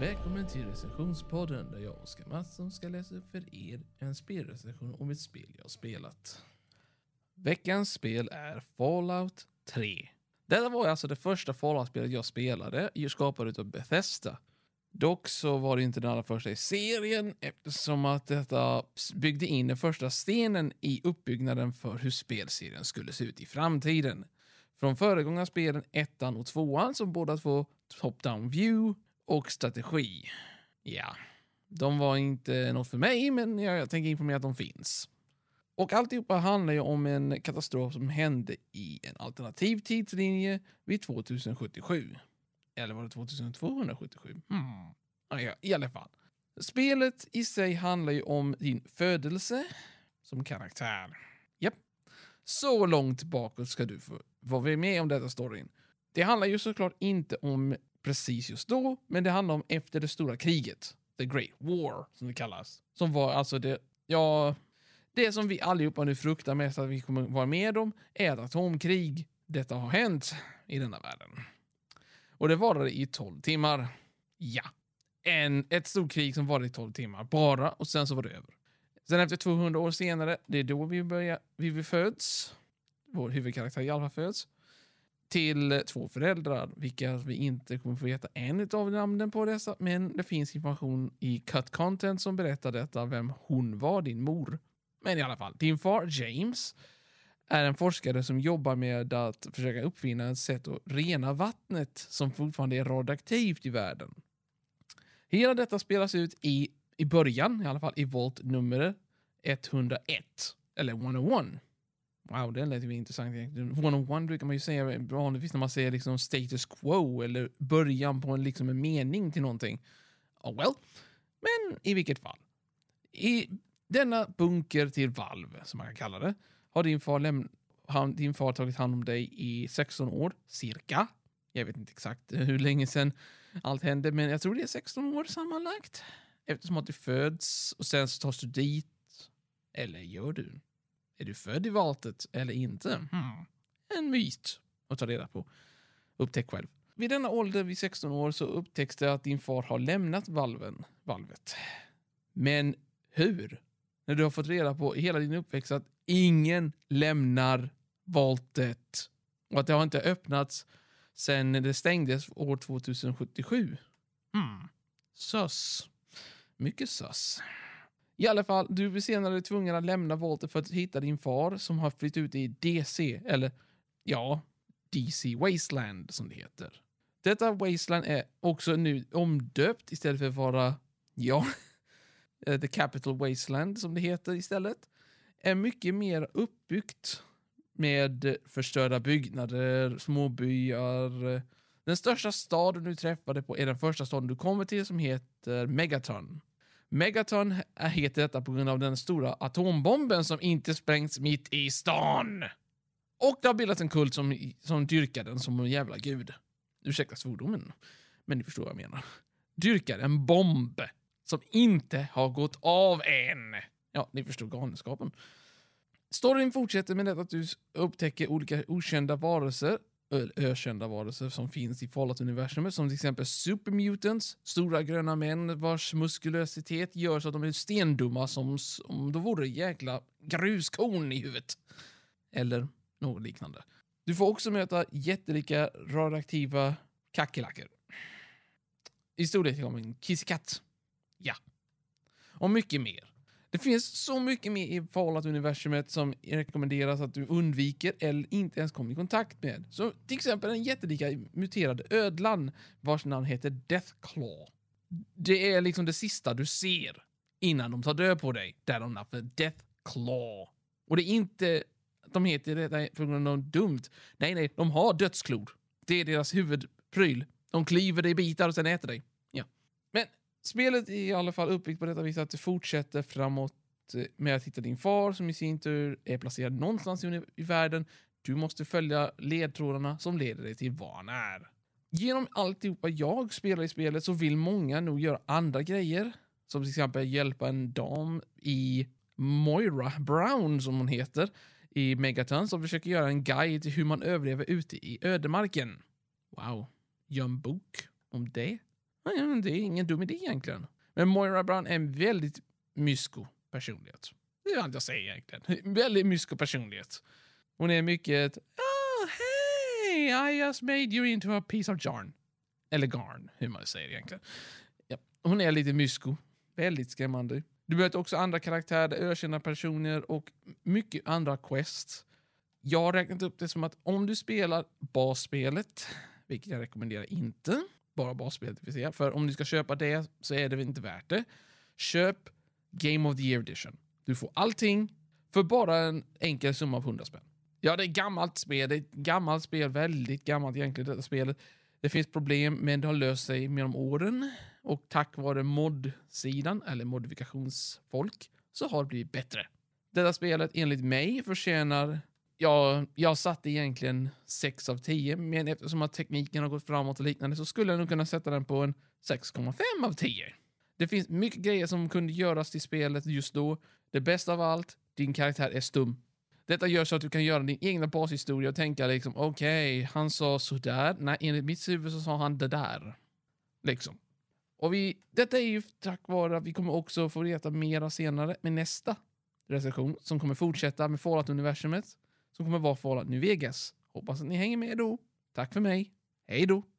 Välkommen till recensionspodden där jag och Oskar Mattsson ska läsa upp för er en spelrecension om ett spel jag har spelat. Veckans spel är Fallout 3. Detta var alltså det första Fallout-spelet jag spelade, skapat av Bethesda. Dock så var det inte den allra första i serien eftersom att detta byggde in den första stenen i uppbyggnaden för hur spelserien skulle se ut i framtiden. Från föregångarspelen ettan och tvåan som båda två top-down view och strategi. Ja, de var inte något för mig, men jag tänker informera att de finns. Och alltihopa handlar ju om en katastrof som hände i en alternativ tidslinje vid 2077. Eller var det 2277? Hmm. Ja, I alla fall. Spelet i sig handlar ju om din födelse som karaktär. Japp. Så långt bakåt ska du få vara med om detta storyn. Det handlar ju såklart inte om precis just då, men det handlar om efter det stora kriget. The Great War, som det kallas. Som var alltså det, ja, det som vi allihopa nu fruktar mest att vi kommer vara med om är ett atomkrig. Detta har hänt i denna världen. Och det varade i 12 timmar. Ja. En, ett stort krig som varade i 12 timmar bara och sen så var det över. Sen efter 200 år senare, det är då vi börjar, vi föds. Vår huvudkaraktär Hjalmar föds till två föräldrar, vilka vi inte kommer få veta en av namnen på dessa, men det finns information i cut content som berättar detta, vem hon var, din mor. Men i alla fall, din far James är en forskare som jobbar med att försöka uppfinna ett sätt att rena vattnet som fortfarande är radioaktivt i världen. Hela detta spelas ut i, i början, i alla fall i volt nummer 101, eller 101. Wow, den lät ju intressant. One on one brukar man ju säga vanligtvis när man säger liksom status quo eller början på en, liksom en mening till någonting. Oh well. Men i vilket fall. I denna bunker till valv, som man kan kalla det, har din far, läm- han, din far tagit hand om dig i 16 år, cirka. Jag vet inte exakt hur länge sedan allt hände, men jag tror det är 16 år sammanlagt. Eftersom att du föds och sen så tas du dit. Eller gör du? Är du född i valtet eller inte? Hmm. En myt att ta reda på. Upptäck själv. Vid denna ålder, vid 16 år, så upptäcks det att din far har lämnat valven, valvet. Men hur? När du har fått reda på hela din uppväxt att ingen lämnar valtet och att det har inte öppnats sedan det stängdes år 2077. Hmm. Sös. Mycket sös. I alla fall, du blir senare tvungen att lämna Walter för att hitta din far som har flytt ut i DC, eller ja, DC Wasteland som det heter. Detta Wasteland är också nu omdöpt istället för att vara, ja, eh, The Capital Wasteland som det heter istället. Är mycket mer uppbyggt med förstörda byggnader, småbyar. Den största staden du träffade på är den första staden du kommer till som heter Megaton. Megaton heter detta på grund av den stora atombomben som inte sprängts mitt i stan. Och det har bildats en kult som, som dyrkar den som en jävla gud. Ursäkta svordomen, men ni förstår vad jag menar. Dyrkar en bomb som inte har gått av än. Ja, ni förstår galenskapen. Storyn fortsätter med att du upptäcker olika okända varelser ökända varelser som finns i Fallout-universumet, som till exempel supermutants, stora gröna män vars muskulösitet gör så att de är stendumma som om de vore jäkla gruskorn i huvudet. Eller något liknande. Du får också möta jättelika radioaktiva kackerlackor. I storlek som en kissekatt. Ja. Och mycket mer. Det finns så mycket mer i Fallout-universumet som rekommenderas att du undviker eller inte ens kommer i kontakt med. Så till exempel den jättelika muterade ödlan vars namn heter Deathclaw. Det är liksom det sista du ser innan de tar död på dig. Där de namnet Deathclaw. Och det är inte de heter det för grund av något dumt. Nej, nej, de har dödsklor. Det är deras huvudpryl. De kliver dig i bitar och sen äter dig. Spelet är i alla fall uppbyggt på detta vis att det fortsätter framåt eh, med att hitta din far som i sin tur är placerad någonstans i, i världen. Du måste följa ledtrådarna som leder dig till var han är. Genom alltihopa jag spelar i spelet så vill många nog göra andra grejer. Som till exempel hjälpa en dam i Moira Brown som hon heter i Megaton som försöker göra en guide till hur man överlever ute i ödemarken. Wow, gör en bok om det? Det är ingen dum idé egentligen. Men Moira Brown är en väldigt mysko personlighet. Det är allt jag säger egentligen. Väldigt mysko personlighet. Hon är mycket... Oh, hey! I just made you into a piece of jarn. Eller garn, hur man säger egentligen. Ja, hon är lite mysko. Väldigt skrämmande. Du möter också andra karaktärer, ökända personer och mycket andra quests. Jag har räknat upp det som att om du spelar basspelet, vilket jag rekommenderar inte, bara basspelet till PC. för om du ska köpa det så är det inte värt det. Köp Game of the Year Edition. Du får allting för bara en enkel summa av 100 spänn. Ja, det är gammalt spel. Det är ett gammalt spel. Väldigt gammalt egentligen, detta spelet. Det finns problem, men det har löst sig med de åren. Och tack vare mod-sidan, eller modifikationsfolk, så har det blivit bättre. Detta spelet, enligt mig, förtjänar jag, jag satte egentligen 6 av 10, men eftersom att tekniken har gått framåt och liknande så skulle jag nog kunna sätta den på en 6,5 av 10. Det finns mycket grejer som kunde göras till spelet just då. Det bästa av allt, din karaktär är stum. Detta gör så att du kan göra din egna bashistoria och tänka liksom okej, okay, han sa sådär. Nej, enligt mitt huvud så sa han det där. Liksom. Och vi, detta är ju tack vare att vi kommer också få veta mera senare med nästa recension som kommer fortsätta med Fallout-universumet som kommer vara Fallout New Vegas. Hoppas att ni hänger med då. Tack för mig. Hej då!